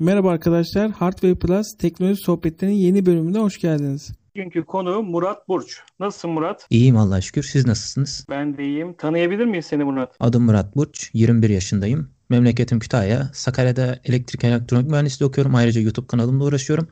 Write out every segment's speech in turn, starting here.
Merhaba arkadaşlar, Hardware Plus teknoloji sohbetlerinin yeni bölümüne hoş geldiniz. Bugünkü konu Murat Burç. Nasılsın Murat? İyiyim Allah'a şükür. Siz nasılsınız? Ben de iyiyim. Tanıyabilir miyiz seni Murat? Adım Murat Burç. 21 yaşındayım. Memleketim Kütahya. Sakarya'da elektrik elektronik mühendisliği okuyorum. Ayrıca YouTube kanalımla uğraşıyorum.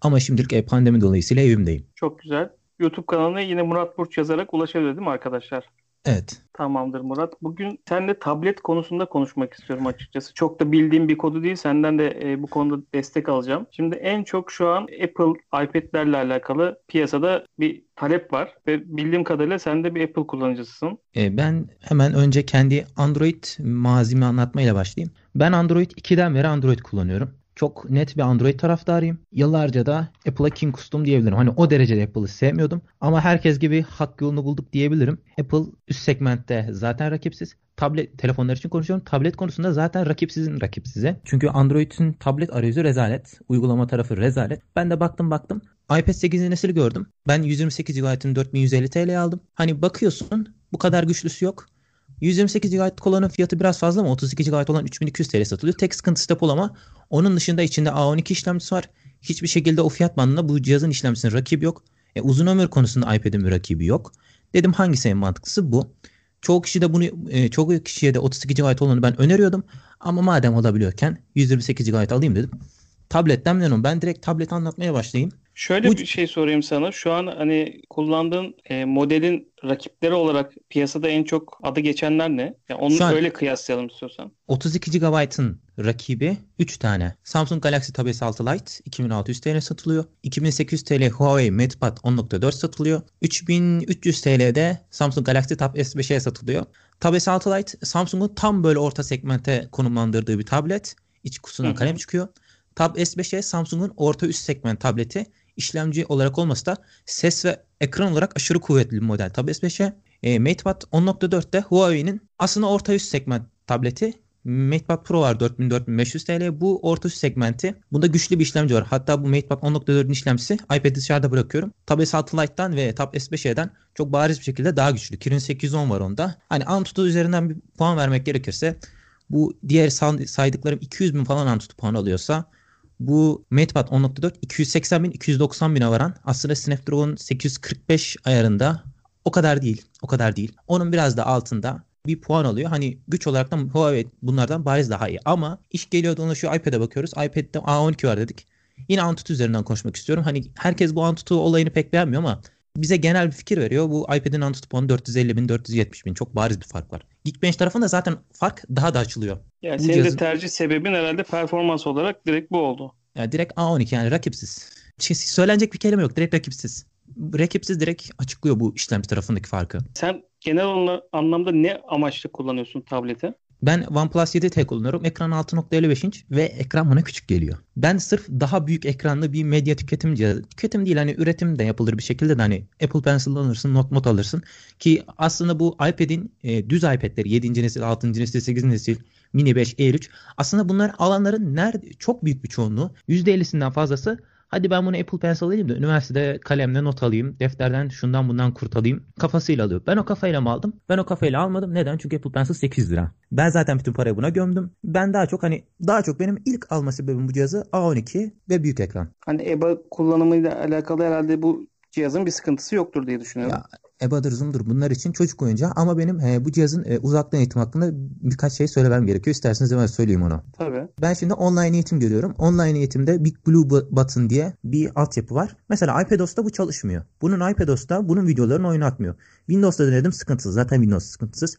Ama şimdilik pandemi dolayısıyla evimdeyim. Çok güzel. YouTube kanalına yine Murat Burç yazarak ulaşabilir değil mi arkadaşlar? Evet. Tamamdır Murat. Bugün seninle tablet konusunda konuşmak istiyorum açıkçası. Çok da bildiğim bir kodu değil. Senden de e, bu konuda destek alacağım. Şimdi en çok şu an Apple iPad'lerle alakalı piyasada bir talep var. Ve bildiğim kadarıyla sen de bir Apple kullanıcısısın. E, ben hemen önce kendi Android mazimi anlatmayla başlayayım. Ben Android 2'den beri Android kullanıyorum çok net bir Android taraftarıyım. Yıllarca da Apple'a king kustum diyebilirim. Hani o derecede Apple'ı sevmiyordum. Ama herkes gibi hak yolunu bulduk diyebilirim. Apple üst segmentte zaten rakipsiz. Tablet telefonlar için konuşuyorum. Tablet konusunda zaten rakipsizin rakipsize. Çünkü Android'in tablet arayüzü rezalet. Uygulama tarafı rezalet. Ben de baktım baktım. iPad 8. nesil gördüm. Ben 128 GB'ın 4150 TL aldım. Hani bakıyorsun bu kadar güçlüsü yok. 128 GB olanın fiyatı biraz fazla ama 32 GB olan 3200 TL satılıyor. Tek sıkıntısı depolama. Onun dışında içinde A12 işlemcisi var. Hiçbir şekilde o fiyat bandında bu cihazın işlemcisinin rakibi yok. E, uzun ömür konusunda iPad'in bir rakibi yok. Dedim hangisi en mantıklısı bu. Çoğu kişi de bunu e, çoğu kişiye de 32 GB olanı ben öneriyordum. Ama madem olabiliyorken 128 GB alayım dedim. Tabletten memnunum. Ben direkt tablet anlatmaya başlayayım. Şöyle Bu... bir şey sorayım sana. Şu an hani kullandığın e, modelin rakipleri olarak piyasada en çok adı geçenler ne? Yani onu an öyle kıyaslayalım istiyorsan. 32 GB'ın rakibi 3 tane. Samsung Galaxy Tab S6 Lite 2600 TL satılıyor. 2800 TL Huawei MatePad 10.4 satılıyor. 3300 TL'de Samsung Galaxy Tab S5'e satılıyor. Tab S6 Lite Samsung'un tam böyle orta segmente konumlandırdığı bir tablet. İç kutusundan kalem çıkıyor. Tab S5'e Samsung'un orta üst segment tableti işlemci olarak olmasa da ses ve ekran olarak aşırı kuvvetli bir model Tab S5'e. E, MatePad 10.4'te Huawei'nin aslında orta üst segment tableti. MatePad Pro var 4000-4500 TL. Bu orta üst segmenti. Bunda güçlü bir işlemci var. Hatta bu MatePad 10.4'ün işlemcisi iPad'i dışarıda bırakıyorum. Tab S6 Lite'dan ve Tab S5'den çok bariz bir şekilde daha güçlü. Kirin 810 var onda. Hani Antutu üzerinden bir puan vermek gerekirse bu diğer saydıklarım 200 bin falan Antutu puan alıyorsa bu MatePad 10.4 280 bin 290 bine varan aslında Snapdragon 845 ayarında o kadar değil. O kadar değil. Onun biraz da altında bir puan alıyor. Hani güç olarak da Huawei bunlardan bariz daha iyi. Ama iş geliyor dolaşıyor iPad'e bakıyoruz. iPad'de A12 var dedik. Yine Antutu üzerinden konuşmak istiyorum. Hani herkes bu Antutu olayını pek beğenmiyor ama bize genel bir fikir veriyor. Bu iPad'in Antutu puanı 450 bin 470 bin. Çok bariz bir fark var. Geekbench tarafında zaten fark daha da açılıyor. Yani bu senin cihazın... de tercih sebebin herhalde performans olarak direkt bu oldu. Yani direkt A12 yani rakipsiz. Şey, söylenecek bir kelime yok. Direkt rakipsiz. Rakipsiz direkt açıklıyor bu işlemci tarafındaki farkı. Sen genel anlamda ne amaçlı kullanıyorsun tableti? Ben OnePlus 7T kullanıyorum. Ekran 6.55 inç ve ekran bana küçük geliyor. Ben sırf daha büyük ekranlı bir medya tüketim cihazı. Tüketim değil hani üretim de yapılır bir şekilde de hani Apple Pencil alırsın, Note alırsın. Ki aslında bu iPad'in e, düz iPad'leri 7. nesil, 6. nesil, 8. nesil Mini 5, Air3 aslında bunlar alanların nerede çok büyük bir çoğunluğu %50'sinden fazlası Hadi ben bunu Apple Pencil alayım da üniversitede kalemle not alayım. Defterden şundan bundan kurt alayım. Kafasıyla alıyor. Ben o kafayla mı aldım? Ben o kafayla almadım. Neden? Çünkü Apple Pencil 8 lira. Ben zaten bütün parayı buna gömdüm. Ben daha çok hani daha çok benim ilk alma sebebim bu cihazı A12 ve büyük ekran. Hani EBA kullanımıyla alakalı herhalde bu cihazın bir sıkıntısı yoktur diye düşünüyorum. Ya, EBA'dır, Zoom'dur bunlar için çocuk oyuncağı ama benim e, bu cihazın e, uzaktan eğitim hakkında birkaç şey söylemem gerekiyor. İsterseniz hemen söyleyeyim onu. Tabii. Ben şimdi online eğitim görüyorum. Online eğitimde Big Blue Button diye bir altyapı var. Mesela iPadOS'ta bu çalışmıyor. Bunun iPadOS'ta bunun videolarını oynatmıyor. Windows'ta denedim sıkıntısız. Zaten Windows sıkıntısız.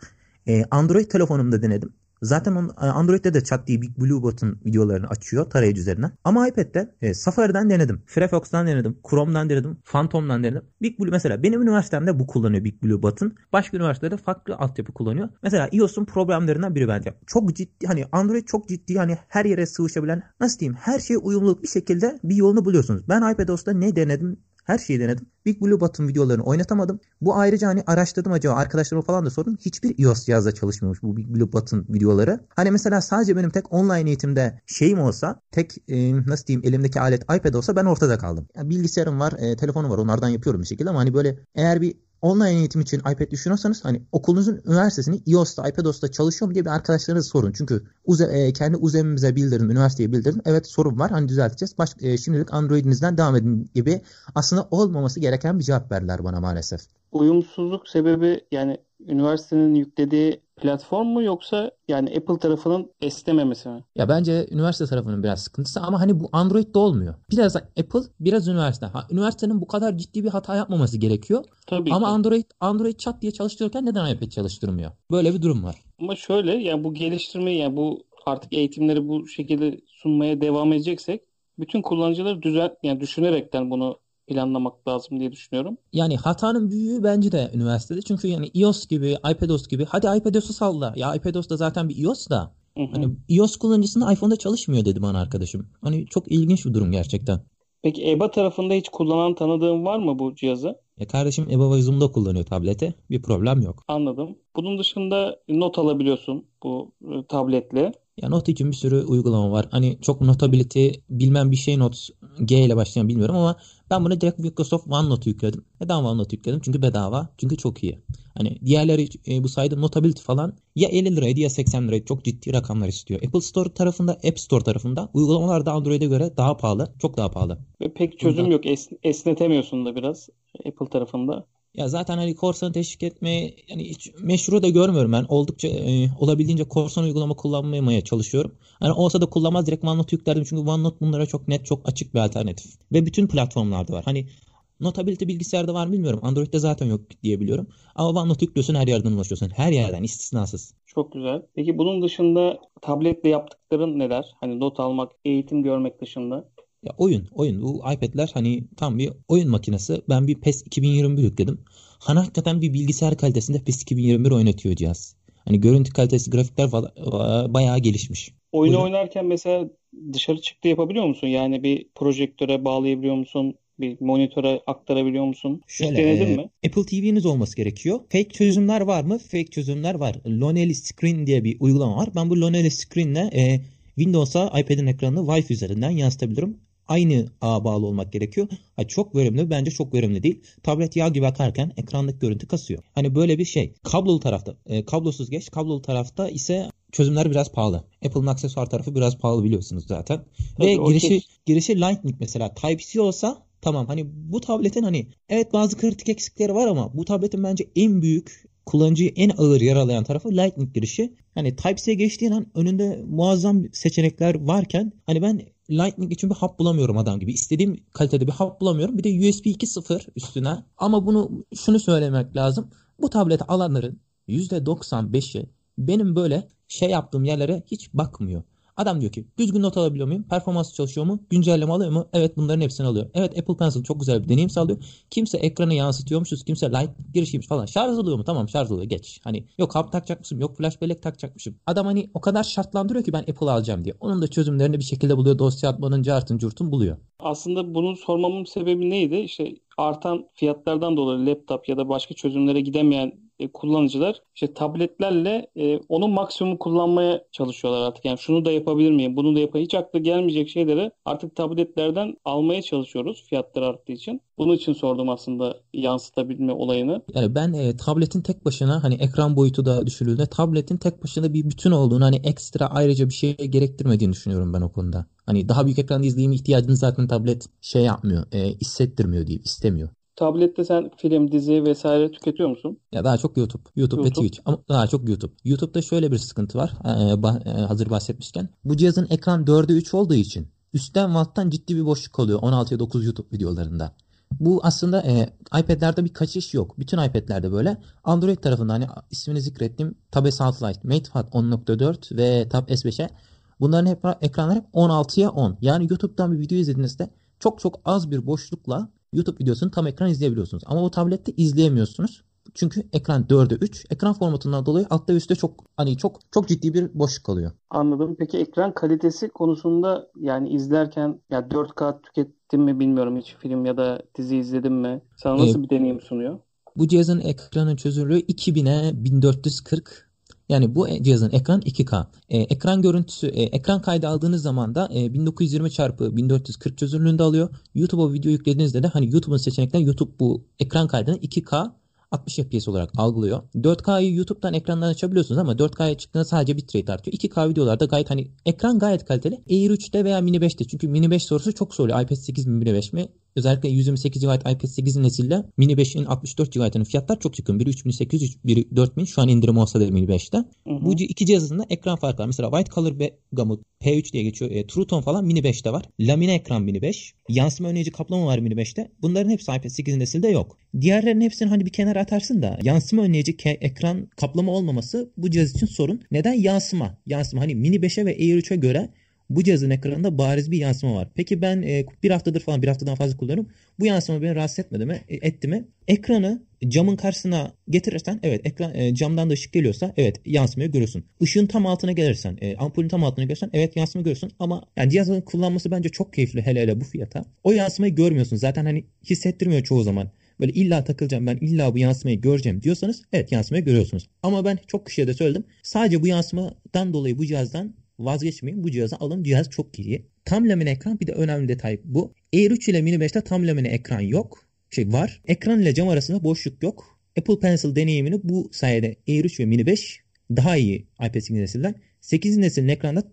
E, Android telefonumda denedim. Zaten on, e, Android'de de chat diye Big Blue Button videolarını açıyor tarayıcı üzerinden. Ama iPad'de e, Safari'den denedim. Firefox'tan denedim. Chrome'dan denedim. Phantom'dan denedim. Big Blue mesela benim üniversitemde bu kullanıyor Big Blue Button. Başka üniversitede farklı altyapı kullanıyor. Mesela iOS'un problemlerinden biri bence. Çok ciddi hani Android çok ciddi hani her yere sığışabilen nasıl diyeyim her şeye uyumlu bir şekilde bir yolunu buluyorsunuz. Ben iPadOS'ta ne denedim her şeyi denedim. Big Blue Button videolarını oynatamadım. Bu ayrıca hani araştırdım acaba arkadaşlarıma falan da sordum. Hiçbir iOS cihazda çalışmıyormuş bu Big Blue Button videoları. Hani mesela sadece benim tek online eğitimde şeyim olsa tek e, nasıl diyeyim elimdeki alet iPad olsa ben ortada kaldım. Yani bilgisayarım var, e, telefonum var onlardan yapıyorum bir şekilde ama hani böyle eğer bir online eğitim için iPad düşünüyorsanız hani okulunuzun üniversitesini iOS'ta, iPadOS'ta çalışıyor mu diye bir arkadaşlarınıza sorun. Çünkü uze, e, kendi uzemimize bildirin, üniversiteye bildirin. Evet sorun var hani düzelteceğiz. Baş, e, şimdilik Android'inizden devam edin gibi aslında olmaması gereken bir cevap verdiler bana maalesef. Uyumsuzluk sebebi yani üniversitenin yüklediği platform mu yoksa yani Apple tarafının esnememesi mi? Ya bence üniversite tarafının biraz sıkıntısı ama hani bu Android'de olmuyor. Biraz Apple, biraz üniversite. Ha, üniversitenin bu kadar ciddi bir hata yapmaması gerekiyor. Tabii ama ki. Android Android çat diye çalıştırırken neden iPad çalıştırmıyor? Böyle bir durum var. Ama şöyle yani bu geliştirmeyi yani bu artık eğitimleri bu şekilde sunmaya devam edeceksek bütün kullanıcıları düzen yani düşünerekten bunu planlamak lazım diye düşünüyorum. Yani hatanın büyüğü bence de üniversitede. Çünkü yani iOS gibi, iPadOS gibi. Hadi iPadOS'u salla. Ya iPadOS da zaten bir iOS da. Hı hı. Hani iOS kullanıcısının iPhone'da çalışmıyor dedi bana arkadaşım. Hani çok ilginç bir durum gerçekten. Peki EBA tarafında hiç kullanan tanıdığın var mı bu cihazı? Ya kardeşim EBA ve Zoom'da kullanıyor tableti. Bir problem yok. Anladım. Bunun dışında not alabiliyorsun bu e, tabletle. Ya not için bir sürü uygulama var. Hani çok notability bilmem bir şey not G ile başlayan bilmiyorum ama ben bunu direkt Microsoft OneNote yükledim. Neden OneNote yükledim? Çünkü bedava. Çünkü çok iyi. Hani diğerleri e, bu sayede notability falan ya 50 liraydı ya 80 liraydı. Çok ciddi rakamlar istiyor. Apple Store tarafında, App Store tarafında uygulamalar da Android'e göre daha pahalı. Çok daha pahalı. Ve pek çözüm Bundan- yok. Es- esnetemiyorsun da biraz Apple tarafında. Ya zaten hani korsanı teşvik etmeye yani hiç meşru da görmüyorum ben. Oldukça e, olabildiğince korsan uygulama kullanmamaya çalışıyorum. Hani olsa da kullanmaz direkt OneNote yüklerdim. Çünkü OneNote bunlara çok net, çok açık bir alternatif. Ve bütün platformlarda var. Hani Notability bilgisayarda var mı bilmiyorum. Android'de zaten yok diye biliyorum. Ama OneNote yüklüyorsun her yerden ulaşıyorsun. Her yerden istisnasız. Çok güzel. Peki bunun dışında tabletle yaptıkların neler? Hani not almak, eğitim görmek dışında. Ya oyun, oyun. Bu iPad'ler hani tam bir oyun makinesi. Ben bir PES 2021 yükledim. Hani hakikaten bir bilgisayar kalitesinde PES 2021 oynatıyor cihaz. Hani görüntü kalitesi, grafikler falan bayağı gelişmiş. Oyunu Buyurun. oynarken mesela dışarı çıktı yapabiliyor musun? Yani bir projektöre bağlayabiliyor musun? Bir monitöre aktarabiliyor musun? Hiç Şöyle, denedin e, mi? Apple TV'niz olması gerekiyor. Fake çözümler var mı? Fake çözümler var. Lonely Screen diye bir uygulama var. Ben bu Lonely Screen'le e, Windows'a iPad'in ekranını Wi-Fi üzerinden yansıtabilirim. Aynı ağa bağlı olmak gerekiyor. Ha, çok verimli. Bence çok verimli değil. Tablet yağ gibi akarken ekrandaki görüntü kasıyor. Hani böyle bir şey. Kablolu tarafta, e, kablosuz geç. Kablolu tarafta ise çözümler biraz pahalı. Apple'ın aksesuar tarafı biraz pahalı biliyorsunuz zaten. Tabii, Ve girişi kes- girişi Lightning mesela Type-C olsa tamam hani bu tabletin hani evet bazı kritik eksikleri var ama bu tabletin bence en büyük kullanıcıyı en ağır yaralayan tarafı Lightning girişi. Hani Type-C'ye geçtiğin an önünde muazzam seçenekler varken hani ben Lightning için bir hap bulamıyorum adam gibi. İstediğim kalitede bir hap bulamıyorum. Bir de USB 2.0 üstüne. Ama bunu şunu söylemek lazım. Bu tableti alanların %95'i benim böyle şey yaptığım yerlere hiç bakmıyor. Adam diyor ki düzgün not alabiliyor muyum? Performans çalışıyor mu? Güncelleme alıyor mu? Evet bunların hepsini alıyor. Evet Apple Pencil çok güzel bir deneyim sağlıyor. Kimse ekranı yansıtıyormuşuz. Kimse light girişiymiş falan. Şarj oluyor mu? Tamam şarj oluyor. Geç. Hani yok hap takacakmışım. Yok flash bellek takacakmışım. Adam hani o kadar şartlandırıyor ki ben Apple alacağım diye. Onun da çözümlerini bir şekilde buluyor. Dosya atmanın cartın curtun buluyor. Aslında bunu sormamın sebebi neydi? İşte artan fiyatlardan dolayı laptop ya da başka çözümlere gidemeyen e, kullanıcılar işte tabletlerle e, onun maksimum kullanmaya çalışıyorlar artık. Yani şunu da yapabilir miyim? Bunu da yapayım. Hiç akla gelmeyecek şeyleri artık tabletlerden almaya çalışıyoruz fiyatlar arttığı için. Bunun için sordum aslında yansıtabilme olayını. Yani ben e, tabletin tek başına hani ekran boyutu da düşürüldüğünde tabletin tek başına bir bütün olduğunu hani ekstra ayrıca bir şey gerektirmediğini düşünüyorum ben o konuda. Hani daha büyük ekranda izleyeyim ihtiyacını zaten tablet şey yapmıyor, e, hissettirmiyor diyeyim, istemiyor. Tablette sen film, dizi vesaire tüketiyor musun? Ya daha çok YouTube. YouTube, ve YouTube. Twitch. Ama daha çok YouTube. YouTube'da şöyle bir sıkıntı var. Ee, bah- e, hazır bahsetmişken. Bu cihazın ekran 4'e 3 olduğu için üstten ve alttan ciddi bir boşluk oluyor 16'ya 9 YouTube videolarında. Bu aslında e, iPad'lerde bir kaçış yok. Bütün iPad'lerde böyle. Android tarafında hani ismini zikrettiğim Tab S6 Lite, MatePad 10.4 ve Tab S5'e bunların hep ekranlar hep 16'ya 10. Yani YouTube'dan bir video izlediğinizde çok çok az bir boşlukla YouTube videosunu tam ekran izleyebiliyorsunuz. Ama o tablette izleyemiyorsunuz. Çünkü ekran 4'e 3. Ekran formatından dolayı altta üstte çok hani çok çok ciddi bir boşluk kalıyor. Anladım. Peki ekran kalitesi konusunda yani izlerken ya 4K tükettim mi bilmiyorum hiç film ya da dizi izledim mi? Sana nasıl Ee, bir deneyim sunuyor? Bu cihazın ekranın çözünürlüğü 2000'e 1440. Yani bu e- cihazın ekran 2K. Ee, ekran görüntüsü, e, ekran kaydı aldığınız zaman da e, 1920 çarpı 1440 çözünürlüğünde alıyor. YouTube'a video yüklediğinizde de hani YouTube'un seçenekten YouTube bu ekran kaydını 2K 60 FPS olarak algılıyor. 4K'yı YouTube'dan ekrandan açabiliyorsunuz ama 4K'ya çıktığında sadece bitrate artıyor. 2K videolarda gayet hani ekran gayet kaliteli. Air 3'te veya Mini 5'te çünkü Mini 5 sorusu çok soruyor. iPad 8 mi Mini 5 mi? Özellikle 128 GB iPad 8 nesille Mini 5'in 64 GB'ının fiyatlar çok yakın. Biri 3800, biri 4000. Şu an indirim olsa da Mini 5'te. Hı hı. Bu iki cihazında ekran farkı var. Mesela White Color Gamut P3 diye geçiyor. E, True Tone falan Mini 5'te var. Lamine ekran Mini 5. Yansıma önleyici kaplama var Mini 5'te. Bunların hepsi iPad 8 nesilde yok. Diğerlerinin hepsini hani bir kenara atarsın da yansıma önleyici ekran kaplama olmaması bu cihaz için sorun. Neden? Yansıma. Yansıma hani Mini 5'e ve Air 3'e göre bu cihazın ekranında bariz bir yansıma var. Peki ben e, bir haftadır falan bir haftadan fazla kullanıyorum. Bu yansıma beni rahatsız etmedi mi? E, etti mi? Ekranı camın karşısına getirirsen evet ekran e, camdan da ışık geliyorsa evet yansımayı görürsün. Işığın tam altına gelirsen e, ampulün tam altına gelirsen evet yansıma görürsün ama yani cihazın kullanması bence çok keyifli hele hele bu fiyata. O yansımayı görmüyorsun. Zaten hani hissettirmiyor çoğu zaman böyle illa takılacağım ben illa bu yansımayı göreceğim diyorsanız evet yansımayı görüyorsunuz. Ama ben çok kişiye de söyledim. Sadece bu yansımadan dolayı bu cihazdan vazgeçmeyin. Bu cihazı alın. Cihaz çok iyi. Tam lamine ekran bir de önemli detay bu. Air 3 ile Mini 5'te tam lamine ekran yok. Şey var. Ekran ile cam arasında boşluk yok. Apple Pencil deneyimini bu sayede Air 3 ve Mini 5 daha iyi iPad 8 nesilden. 8 neslin ekranda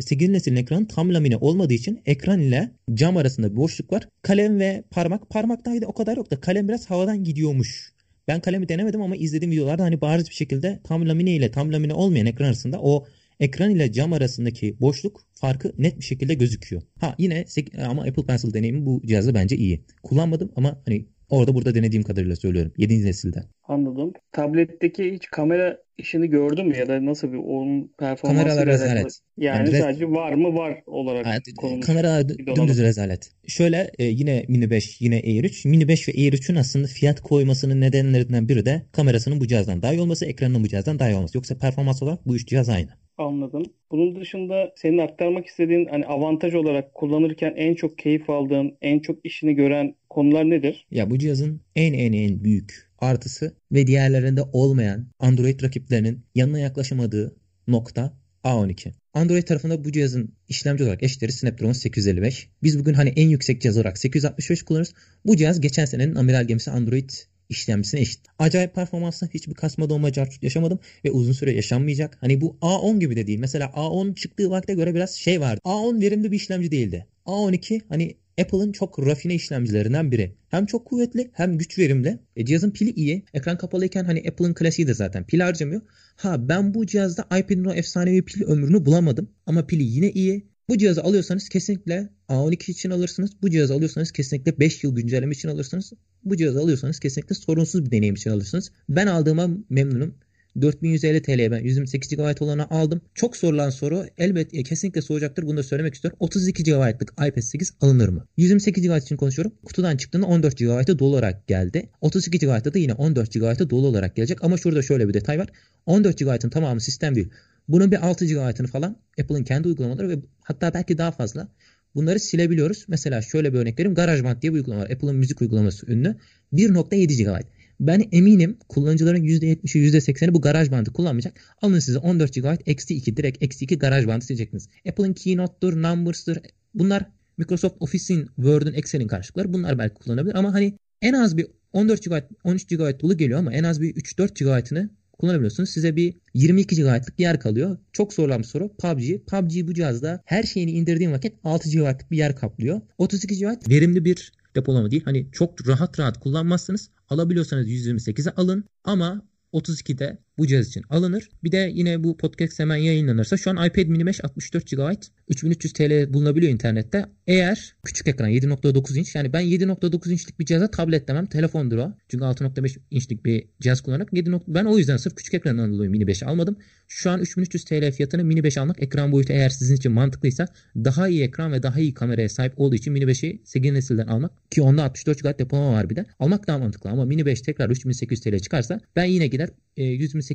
8 neslin ekranı tam lamine olmadığı için ekran ile cam arasında bir boşluk var. Kalem ve parmak. Parmaktaydı o kadar yok da kalem biraz havadan gidiyormuş. Ben kalemi denemedim ama izlediğim videolarda hani bariz bir şekilde tam lamine ile tam lamine olmayan ekran arasında o ekran ile cam arasındaki boşluk farkı net bir şekilde gözüküyor. Ha yine ama Apple Pencil deneyimi bu cihazda bence iyi. Kullanmadım ama hani orada burada denediğim kadarıyla söylüyorum. 7. nesilde. Anladım. Tabletteki hiç kamera işini gördün mü ya da nasıl bir onun performansı Kameralar rezalet. Yani, yani sadece var mı var olarak evet, Kamera dümdüz rezalet. Şöyle e, yine Mini 5 yine Air 3. Mini 5 ve Air 3'ün aslında fiyat koymasının nedenlerinden biri de kamerasının bu cihazdan daha iyi olması, ekranının bu cihazdan daha iyi olması. Yoksa performans olarak bu üç cihaz aynı. Anladım. Bunun dışında senin aktarmak istediğin hani avantaj olarak kullanırken en çok keyif aldığın, en çok işini gören konular nedir? Ya bu cihazın en en en büyük artısı ve diğerlerinde olmayan Android rakiplerinin yanına yaklaşamadığı nokta A12. Android tarafında bu cihazın işlemci olarak eşleri Snapdragon 855. Biz bugün hani en yüksek cihaz olarak 865 kullanırız. Bu cihaz geçen senenin amiral gemisi Android işlemcisine eşit. Acayip performansla hiçbir kasma dolma yaşamadım ve uzun süre yaşanmayacak. Hani bu A10 gibi de değil. Mesela A10 çıktığı vakte göre biraz şey vardı. A10 verimli bir işlemci değildi. A12 hani Apple'ın çok rafine işlemcilerinden biri. Hem çok kuvvetli hem güç verimli. E, cihazın pili iyi. Ekran kapalıyken hani Apple'ın klasiği de zaten pil harcamıyor. Ha ben bu cihazda iPad'in o efsanevi pil ömrünü bulamadım. Ama pili yine iyi. Bu cihazı alıyorsanız kesinlikle A12 için alırsınız. Bu cihazı alıyorsanız kesinlikle 5 yıl güncelleme için alırsınız. Bu cihazı alıyorsanız kesinlikle sorunsuz bir deneyim için alırsınız. Ben aldığıma memnunum. 4150 TL'ye ben 128 GB olanı aldım. Çok sorulan soru elbette e, kesinlikle soracaktır. Bunu da söylemek istiyorum. 32 GB'lık iPad 8 alınır mı? 128 GB için konuşuyorum. Kutudan çıktığında 14 GB dolu olarak geldi. 32 GB'da da yine 14 GB dolu olarak gelecek. Ama şurada şöyle bir detay var. 14 GB'ın tamamı sistem değil. Bunun bir 6 GB'ını falan Apple'ın kendi uygulamaları ve hatta belki daha fazla bunları silebiliyoruz. Mesela şöyle bir örnek vereyim. GarageBand diye bir uygulama var. Apple'ın müzik uygulaması ünlü. 1.7 GB. Ben eminim kullanıcıların %70'i %80'i bu GarageBand'ı kullanmayacak. Alın size 14 GB eksi 2 direkt eksi 2 GarageBand'ı sileceksiniz. Apple'ın Keynote'dur, Numbers'dır. Bunlar Microsoft Office'in, Word'un, Excel'in karşılıkları. Bunlar belki kullanabilir ama hani en az bir 14 GB, 13 GB dolu geliyor ama en az bir 3-4 GB'ını kullanabiliyorsunuz. Size bir 22 GB'lık yer kalıyor. Çok sorulan soru. PUBG. PUBG bu cihazda her şeyini indirdiğim vakit 6 GB'lık bir yer kaplıyor. 32 GB verimli bir depolama değil. Hani çok rahat rahat kullanmazsınız. Alabiliyorsanız 128'e alın ama 32'de bu cihaz için alınır. Bir de yine bu podcast hemen yayınlanırsa şu an iPad mini 5 64 GB 3300 TL bulunabiliyor internette. Eğer küçük ekran 7.9 inç yani ben 7.9 inçlik bir cihaza tablet demem telefondur o. Çünkü 6.5 inçlik bir cihaz kullanarak 7. ben o yüzden sırf küçük ekrandan dolayı mini 5 almadım. Şu an 3300 TL fiyatını mini 5 almak ekran boyutu eğer sizin için mantıklıysa daha iyi ekran ve daha iyi kameraya sahip olduğu için mini 5'i 8 nesilden almak ki onda 64 GB depolama var bir de. Almak daha mantıklı ama mini 5 tekrar 3800 TL çıkarsa ben yine gider e,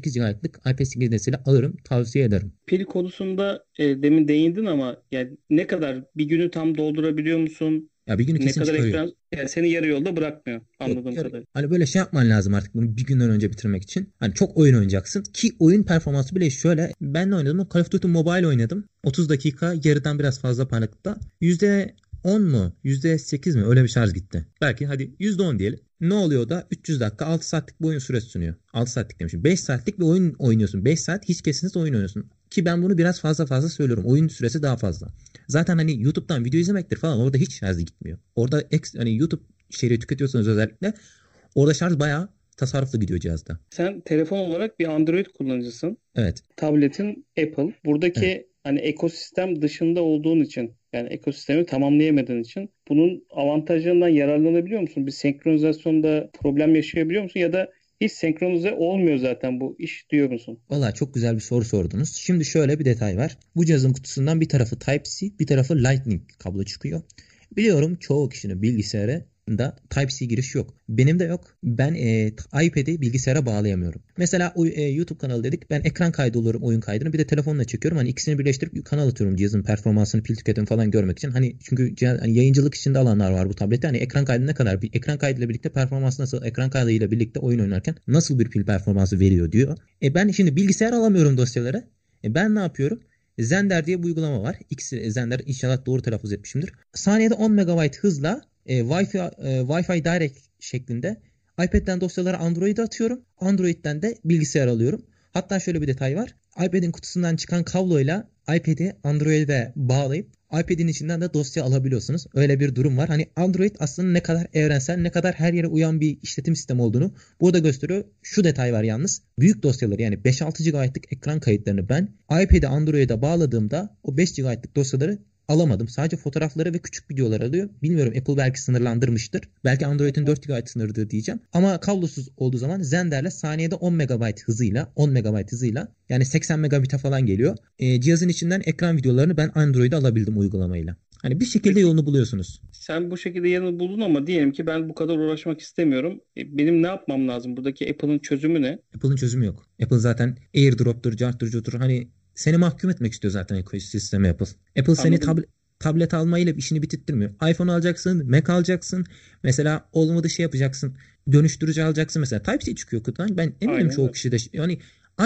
128 GB'lık iPad 8 nesili alırım tavsiye ederim. Pil konusunda e, demin değindin ama yani ne kadar bir günü tam doldurabiliyor musun? Ya bir günü kesin ne kadar çıkarıyor. ekran yani seni yarı yolda bırakmıyor anladığım Yok, kadarıyla. Hani böyle şey yapman lazım artık bunu bir günden önce bitirmek için. Hani çok oyun oynayacaksın ki oyun performansı bile şöyle. Ben de oynadım. Call of Duty Mobile oynadım. 30 dakika yarıdan biraz fazla parlaklıkta. %10 mu? %8 mi? Öyle bir şarj gitti. Belki hadi %10 diyelim. Ne oluyor da 300 dakika 6 saatlik bir oyun süresi sunuyor. 6 saatlik demişim. 5 saatlik bir oyun oynuyorsun. 5 saat hiç kesintisiz oyun oynuyorsun. Ki ben bunu biraz fazla fazla söylüyorum. Oyun süresi daha fazla. Zaten hani YouTube'dan video izlemektir falan orada hiç şarj gitmiyor. Orada ex, hani YouTube içeriği tüketiyorsanız özellikle orada şarj bayağı tasarruflu gidiyor cihazda. Sen telefon olarak bir Android kullanıcısın. Evet. Tabletin Apple. Buradaki Evet. hani ekosistem dışında olduğun için yani ekosistemi tamamlayamadığın için bunun avantajlarından yararlanabiliyor musun? Bir senkronizasyonda problem yaşayabiliyor musun? Ya da hiç senkronize olmuyor zaten bu iş diyor musun? Valla çok güzel bir soru sordunuz. Şimdi şöyle bir detay var. Bu cihazın kutusundan bir tarafı Type-C, bir tarafı Lightning kablo çıkıyor. Biliyorum çoğu kişinin bilgisayarında Type-C giriş yok. Benim de yok. Ben e, iPad'i bilgisayara bağlayamıyorum. Mesela e, YouTube kanalı dedik. Ben ekran kaydı olurum oyun kaydını. Bir de telefonla çekiyorum. Hani ikisini birleştirip kanal atıyorum cihazın performansını, pil tüketimi falan görmek için. Hani çünkü cihaz, hani yayıncılık içinde alanlar var bu tablette. Hani ekran kaydı ne kadar? Bir ekran kaydıyla birlikte performans nasıl? Ekran kaydıyla birlikte oyun oynarken nasıl bir pil performansı veriyor diyor. E ben şimdi bilgisayar alamıyorum dosyaları. E ben ne yapıyorum? Zender diye bir uygulama var. X Zender inşallah doğru telaffuz etmişimdir. Saniyede 10 MB hızla e, Wi-Fi, e, Wi-Fi Direct şeklinde iPad'den dosyaları Android'e atıyorum. Android'den de bilgisayar alıyorum. Hatta şöyle bir detay var. iPad'in kutusundan çıkan kabloyla iPad'i Android'e bağlayıp iPad'in içinden de dosya alabiliyorsunuz. Öyle bir durum var. Hani Android aslında ne kadar evrensel, ne kadar her yere uyan bir işletim sistemi olduğunu burada gösteriyor. Şu detay var yalnız. Büyük dosyaları yani 5-6 GB'lık ekran kayıtlarını ben iPad'i Android'e bağladığımda o 5 GB'lık dosyaları alamadım. Sadece fotoğrafları ve küçük videolar alıyor. Bilmiyorum Apple belki sınırlandırmıştır. Belki Android'in 4 GB sınırıdır diyeceğim. Ama kablosuz olduğu zaman Zender'le saniyede 10 MB hızıyla 10 MB hızıyla yani 80 megabit'e falan geliyor. E, cihazın içinden ekran videolarını ben Android'e alabildim uygulamayla. Hani bir şekilde yolunu buluyorsunuz. Sen bu şekilde yerini buldun ama diyelim ki ben bu kadar uğraşmak istemiyorum. E, Benim ne yapmam lazım? Buradaki Apple'ın çözümü ne? Apple'ın çözümü yok. Apple zaten AirDrop'tur, carttır, curtur. Hani seni mahkum etmek istiyor zaten ekosistemi Apple. Apple seni Anladım. tablet almayla işini bitirtmiyor. iPhone alacaksın, Mac alacaksın. Mesela olmadı şey yapacaksın. Dönüştürücü alacaksın mesela. Type-C çıkıyor kutudan. Ben eminim Aynen çoğu kişi de yani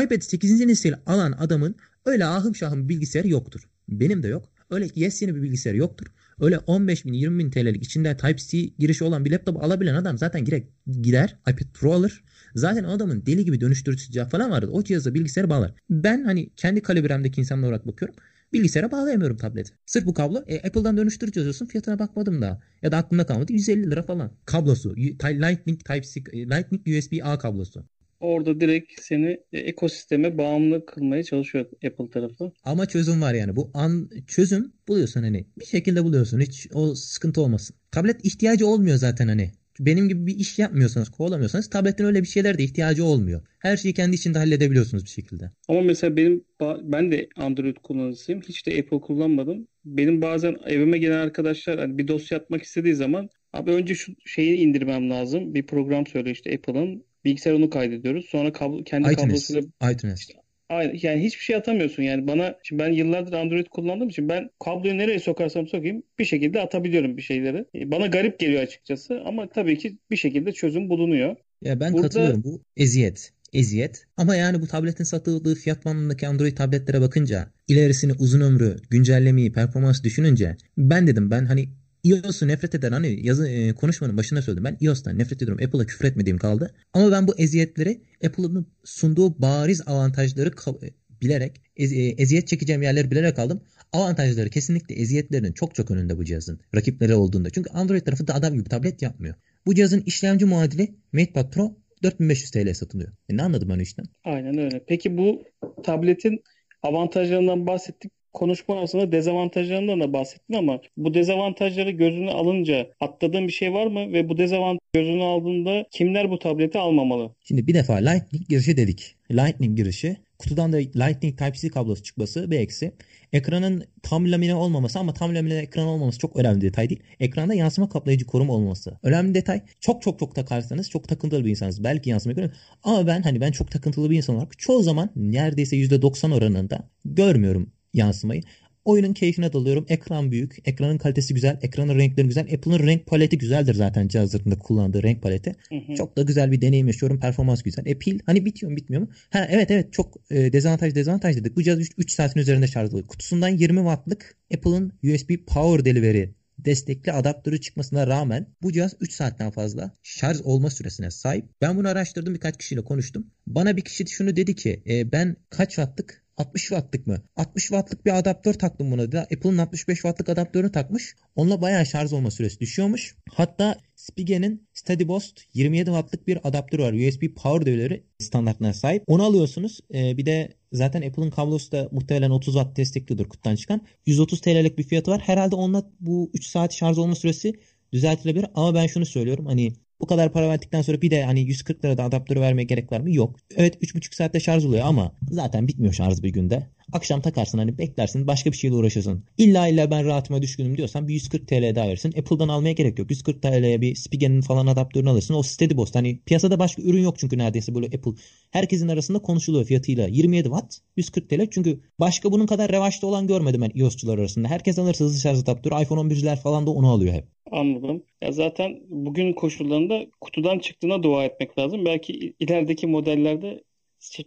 iPad 8. nesil alan adamın öyle ahım şahım bilgisayarı yoktur. Benim de yok. Öyle yes yeni bir bilgisayar yoktur. Öyle 15 bin 20 bin TL'lik içinde Type-C girişi olan bir laptop alabilen adam zaten direkt gider iPad Pro alır. Zaten adamın deli gibi dönüştürücü cihaz falan vardı. O cihaza bilgisayarı bağlar. Ben hani kendi kalibremdeki insanlar olarak bakıyorum. Bilgisayara bağlayamıyorum tableti. Sırf bu kablo. E, Apple'dan dönüştürücü yazıyorsun. Fiyatına bakmadım daha. Ya da aklımda kalmadı. 150 lira falan. Kablosu. Lightning Type-C, e, Lightning USB-A kablosu. Orada direkt seni e, ekosisteme bağımlı kılmaya çalışıyor Apple tarafı. Ama çözüm var yani. Bu an çözüm buluyorsun hani. Bir şekilde buluyorsun. Hiç o sıkıntı olmasın. Tablet ihtiyacı olmuyor zaten hani. Benim gibi bir iş yapmıyorsanız, kovalamıyorsanız tabletin öyle bir şeyler de ihtiyacı olmuyor. Her şeyi kendi içinde halledebiliyorsunuz bir şekilde. Ama mesela benim ben de Android kullanıcısıyım. Hiç de Apple kullanmadım. Benim bazen evime gelen arkadaşlar hani bir dosya atmak istediği zaman abi önce şu şeyi indirmem lazım. Bir program söyle işte Apple'ın. Bilgisayar onu kaydediyoruz. Sonra kablo, kendi iTunes. kablosuyla iTunes. Aynen. Yani hiçbir şey atamıyorsun yani bana şimdi ben yıllardır Android kullandığım için ben kabloyu nereye sokarsam sokayım bir şekilde atabiliyorum bir şeyleri. E, Bana garip geliyor açıkçası ama tabii ki bir şekilde çözüm bulunuyor. Ya ben Burada- katılıyorum. Bu eziyet. Eziyet. Ama yani bu tabletin satıldığı fiyat bandındaki Android tabletlere bakınca ilerisini uzun ömrü, güncellemeyi, performans düşününce ben dedim ben hani iOS'u nefret eden hani yazı e, konuşmanın başında söyledim. Ben iOS'tan nefret ediyorum. Apple'a küfür etmediğim kaldı. Ama ben bu eziyetleri Apple'ın sunduğu bariz avantajları e, bilerek ez- e, eziyet çekeceğim yerleri bilerek aldım. Avantajları kesinlikle eziyetlerinin çok çok önünde bu cihazın. Rakipleri olduğunda. Çünkü Android tarafı da adam gibi tablet yapmıyor. Bu cihazın işlemci muadili MatePad Pro 4500 TL satılıyor. E ne anladım ben işten? Aynen öyle. Peki bu tabletin avantajlarından bahsettik. Konuşma arasında dezavantajlarından da bahsettin ama bu dezavantajları gözüne alınca atladığın bir şey var mı? Ve bu dezavantaj gözüne aldığında kimler bu tableti almamalı? Şimdi bir defa Lightning girişi dedik. Lightning girişi. Kutudan da Lightning Type-C kablosu çıkması bir eksi. Ekranın tam lamine olmaması ama tam lamine ekran olmaması çok önemli detay değil. Ekranda yansıma kaplayıcı koruma olması. Önemli detay. Çok çok çok takarsanız çok takıntılı bir insansınız. Belki yansıma görün. Ama ben hani ben çok takıntılı bir insan olarak çoğu zaman neredeyse %90 oranında görmüyorum yansımayı. Oyunun keyfine dalıyorum. Ekran büyük. Ekranın kalitesi güzel. Ekranın renkleri güzel. Apple'ın renk paleti güzeldir zaten cihazlarında kullandığı renk paleti. Hı hı. Çok da güzel bir deneyim yaşıyorum. Performans güzel. E pil hani bitiyor mu bitmiyor mu? Ha evet evet çok e, dezavantaj dezavantaj dedik. Bu cihaz 3, saatin üzerinde şarj oluyor. Kutusundan 20 wattlık Apple'ın USB Power Delivery destekli adaptörü çıkmasına rağmen bu cihaz 3 saatten fazla şarj olma süresine sahip. Ben bunu araştırdım birkaç kişiyle konuştum. Bana bir kişi şunu dedi ki e, ben kaç wattlık 60 wattlık mı? 60 wattlık bir adaptör taktım buna. Apple'ın 65 wattlık adaptörünü takmış. Onunla bayağı şarj olma süresi düşüyormuş. Hatta Spige'nin SteadyBoost 27 wattlık bir adaptörü var. USB power devreleri standartına sahip. Onu alıyorsunuz. Ee, bir de zaten Apple'ın kablosu da muhtemelen 30 watt desteklidir kutudan çıkan. 130 TL'lik bir fiyatı var. Herhalde onunla bu 3 saat şarj olma süresi düzeltilebilir. Ama ben şunu söylüyorum. Hani bu kadar para verdikten sonra bir de hani 140 lirada adaptörü vermeye gerek var mı? Yok. Evet 3,5 saatte şarj oluyor ama zaten bitmiyor şarj bir günde. Akşam takarsın hani beklersin başka bir şeyle uğraşırsın. İlla illa ben rahatıma düşkünüm diyorsan bir 140 TL daha verirsin. Apple'dan almaya gerek yok. 140 TL'ye bir Spigen'in falan adaptörünü alırsın. O SteadyBoost hani piyasada başka ürün yok çünkü neredeyse böyle Apple. Herkesin arasında konuşuluyor fiyatıyla. 27 watt 140 TL çünkü başka bunun kadar revaçta olan görmedim ben iOS'çular arasında. Herkes alırsa hızlı şarj adaptörü iPhone 11'ciler falan da onu alıyor hep. Anladım. Ya zaten bugün koşullarında kutudan çıktığına dua etmek lazım. Belki ilerideki modellerde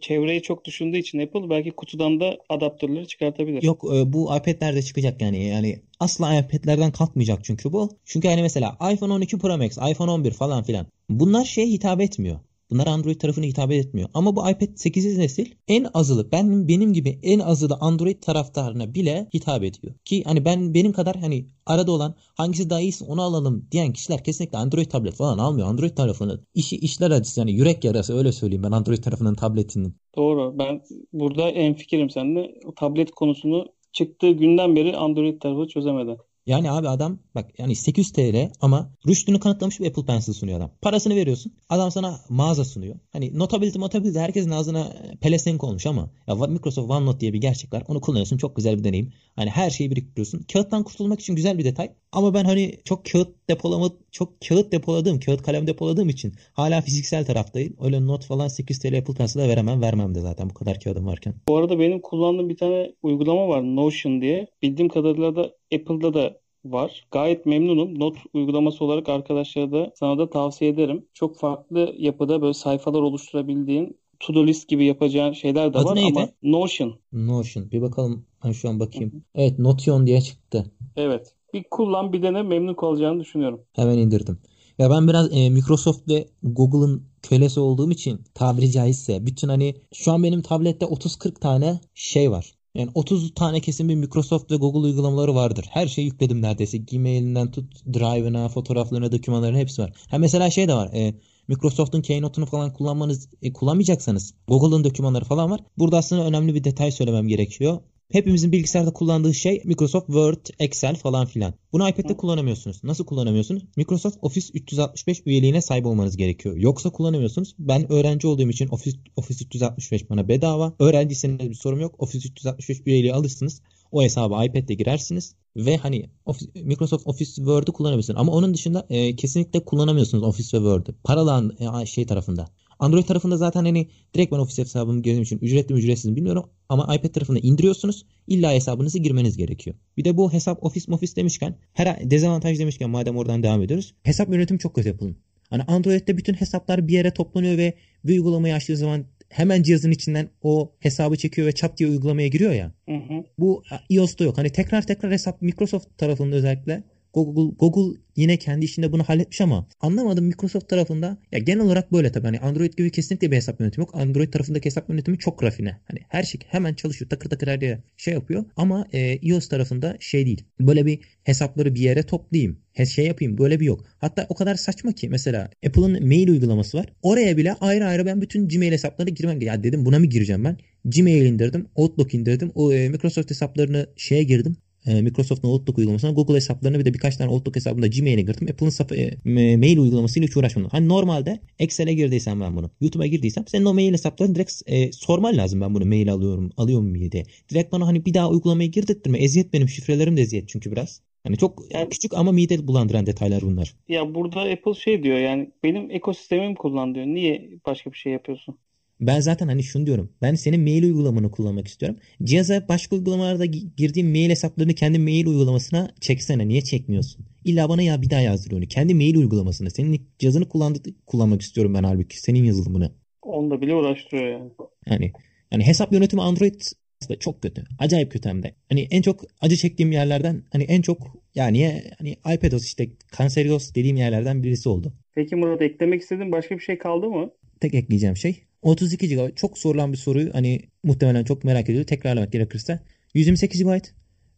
çevreyi çok düşündüğü için Apple belki kutudan da adaptörleri çıkartabilir. Yok e, bu iPad'lerde çıkacak yani. Yani asla iPad'lerden kalkmayacak çünkü bu. Çünkü hani mesela iPhone 12 Pro Max, iPhone 11 falan filan. Bunlar şeye hitap etmiyor. Bunlar Android tarafına hitap etmiyor. Ama bu iPad 8. nesil en azılı ben benim gibi en azılı Android taraftarına bile hitap ediyor. Ki hani ben benim kadar hani arada olan hangisi daha iyisi onu alalım diyen kişiler kesinlikle Android tablet falan almıyor. Android tarafını işi işler acısı yani yürek yarası öyle söyleyeyim ben Android tarafının tabletinin. Doğru. Ben burada en fikrim seninle. Tablet konusunu çıktığı günden beri Android tarafı çözemedi. Yani abi adam bak yani 800 TL ama rüştünü kanıtlamış bir Apple Pencil sunuyor adam. Parasını veriyorsun. Adam sana mağaza sunuyor. Hani notability notability herkesin ağzına pelesenk olmuş ama ya Microsoft OneNote diye bir gerçek var. Onu kullanıyorsun. Çok güzel bir deneyim. Hani her şeyi biriktiriyorsun. Kağıttan kurtulmak için güzel bir detay. Ama ben hani çok kağıt depolama çok kağıt depoladığım, kağıt kalem depoladığım için hala fiziksel taraftayım. Öyle not falan 8 TL Apple Pencil'a veremem. Vermem de zaten bu kadar kağıdım varken. Bu arada benim kullandığım bir tane uygulama var Notion diye. Bildiğim kadarıyla da Apple'da da var. Gayet memnunum. Not uygulaması olarak arkadaşlara da sana da tavsiye ederim. Çok farklı yapıda böyle sayfalar oluşturabildiğin to-do list gibi yapacağın şeyler de Adı var neydi? ama Notion. Notion. Bir bakalım. Ben şu an bakayım. Evet Notion diye çıktı. Evet. Bir kullan bir dene memnun kalacağını düşünüyorum. Hemen indirdim. Ya ben biraz e, Microsoft ve Google'ın kölesi olduğum için tabiri caizse bütün hani şu an benim tablette 30-40 tane şey var. Yani 30 tane kesin bir Microsoft ve Google uygulamaları vardır. Her şeyi yükledim neredeyse. Gmail'inden tut Drive'ına, fotoğraflarına, dokümanlarına hepsi var. Ha mesela şey de var. E, Microsoft'un Keynote'unu falan kullanmanız e, kullanmayacaksanız Google'ın dokümanları falan var. Burada aslında önemli bir detay söylemem gerekiyor. Hepimizin bilgisayarda kullandığı şey Microsoft Word, Excel falan filan. Bunu iPad'de kullanamıyorsunuz. Nasıl kullanamıyorsunuz? Microsoft Office 365 üyeliğine sahip olmanız gerekiyor. Yoksa kullanamıyorsunuz. Ben öğrenci olduğum için Office, Office 365 bana bedava. Öğrenciyseniz bir sorun yok. Office 365 üyeliği alırsınız. O hesaba iPad'de girersiniz ve hani Office, Microsoft Office Word'u kullanabilirsiniz. Ama onun dışında e, kesinlikle kullanamıyorsunuz Office ve Word'u. Paralan e, şey tarafında. Android tarafında zaten hani direkt ben Office hesabımı girdiğim için ücretli mi ücretsiz mi bilmiyorum. Ama iPad tarafında indiriyorsunuz. İlla hesabınızı girmeniz gerekiyor. Bir de bu hesap Office Office demişken her dezavantaj demişken madem oradan devam ediyoruz. Hesap yönetimi çok kötü yapılın. Hani Android'de bütün hesaplar bir yere toplanıyor ve bir uygulamayı açtığı zaman hemen cihazın içinden o hesabı çekiyor ve çat diye uygulamaya giriyor ya. Hı hı. Bu iOS'ta yok. Hani tekrar tekrar hesap Microsoft tarafında özellikle Google, Google yine kendi işinde bunu halletmiş ama anlamadım Microsoft tarafında ya genel olarak böyle tabii hani Android gibi kesinlikle bir hesap yönetimi yok. Android tarafındaki hesap yönetimi çok rafine. Hani her şey hemen çalışıyor takır takır her yere şey yapıyor ama e, iOS tarafında şey değil. Böyle bir hesapları bir yere toplayayım. He, şey yapayım böyle bir yok. Hatta o kadar saçma ki mesela Apple'ın mail uygulaması var. Oraya bile ayrı ayrı ben bütün Gmail hesaplarına girmem. Ya dedim buna mı gireceğim ben? Gmail indirdim, Outlook indirdim. O e, Microsoft hesaplarını şeye girdim e, Microsoft'un Outlook uygulamasına Google hesaplarını bir de birkaç tane Outlook hesabında Gmail'e girdim. Apple'ın e, mail uygulamasıyla hiç uğraşmadım. Hani normalde Excel'e girdiysem ben bunu, YouTube'a girdiysem senin o mail hesaplarını direkt e, sorman lazım ben bunu mail alıyorum, alıyor muyum diye. Direkt bana hani bir daha uygulamaya girdirtme. Eziyet benim şifrelerim de eziyet çünkü biraz. Hani çok Yani- küçük ama mide bulandıran detaylar bunlar. Ya burada Apple şey diyor yani benim ekosistemim kullan diyor. Niye başka bir şey yapıyorsun? Ben zaten hani şunu diyorum. Ben senin mail uygulamanı kullanmak istiyorum. Cihaza başka uygulamalarda gi- girdiğim mail hesaplarını kendi mail uygulamasına çeksene. Niye çekmiyorsun? İlla bana ya bir daha yazdır onu. Kendi mail uygulamasını. Senin cihazını kullandı, kullanmak istiyorum ben halbuki. Senin yazılımını. Onda bile uğraştırıyor yani. Yani yani hesap yönetimi Android da çok kötü. Acayip kötü hem de. Hani en çok acı çektiğim yerlerden hani en çok yani hani iPadOS işte Canceros dediğim yerlerden birisi oldu. Peki Murat eklemek istediğin başka bir şey kaldı mı? Tek ekleyeceğim şey 32 GB çok sorulan bir soruyu hani muhtemelen çok merak ediyor. Tekrarlamak gerekirse 128 GB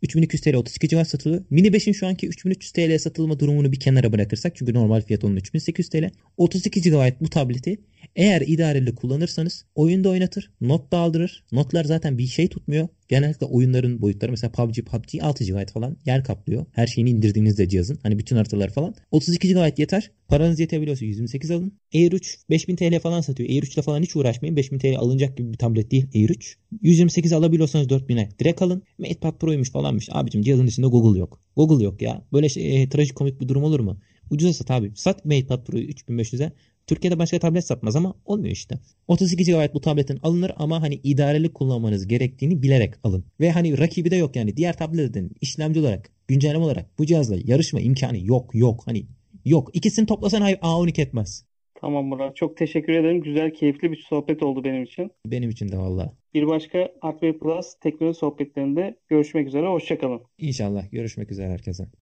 3200 TL 32 GB satılıyor. Mini 5'in şu anki 3300 TL satılma durumunu bir kenara bırakırsak çünkü normal fiyat onun 3800 TL. 32 GB bu tableti eğer idareli kullanırsanız oyunda oynatır, not da aldırır. Notlar zaten bir şey tutmuyor. Genellikle oyunların boyutları mesela PUBG, PUBG 6 GB falan yer kaplıyor. Her şeyini indirdiğinizde cihazın. Hani bütün haritalar falan. 32 GB yeter. Paranız yetebiliyorsa 128 alın. Air 3 5000 TL falan satıyor. Air 3 ile falan hiç uğraşmayın. 5000 TL alınacak gibi bir tablet değil Air 3. 128 alabiliyorsanız 4000'e direkt alın. MatePad Pro'ymuş falanmış. Abicim cihazın içinde Google yok. Google yok ya. Böyle şey, e, trajikomik bir durum olur mu? Ucuza sat abi. Sat MatePad Pro'yu 3500'e. Türkiye'de başka tablet satmaz ama olmuyor işte. 32 GB bu tabletin alınır ama hani idareli kullanmanız gerektiğini bilerek alın. Ve hani rakibi de yok yani diğer tabletlerin işlemci olarak, güncelleme olarak bu cihazla yarışma imkanı yok yok. Hani yok. İkisini toplasan A12 etmez. Tamam Murat. Çok teşekkür ederim. Güzel, keyifli bir sohbet oldu benim için. Benim için de valla. Bir başka Hardware Plus teknoloji sohbetlerinde görüşmek üzere. Hoşçakalın. İnşallah görüşmek üzere herkese.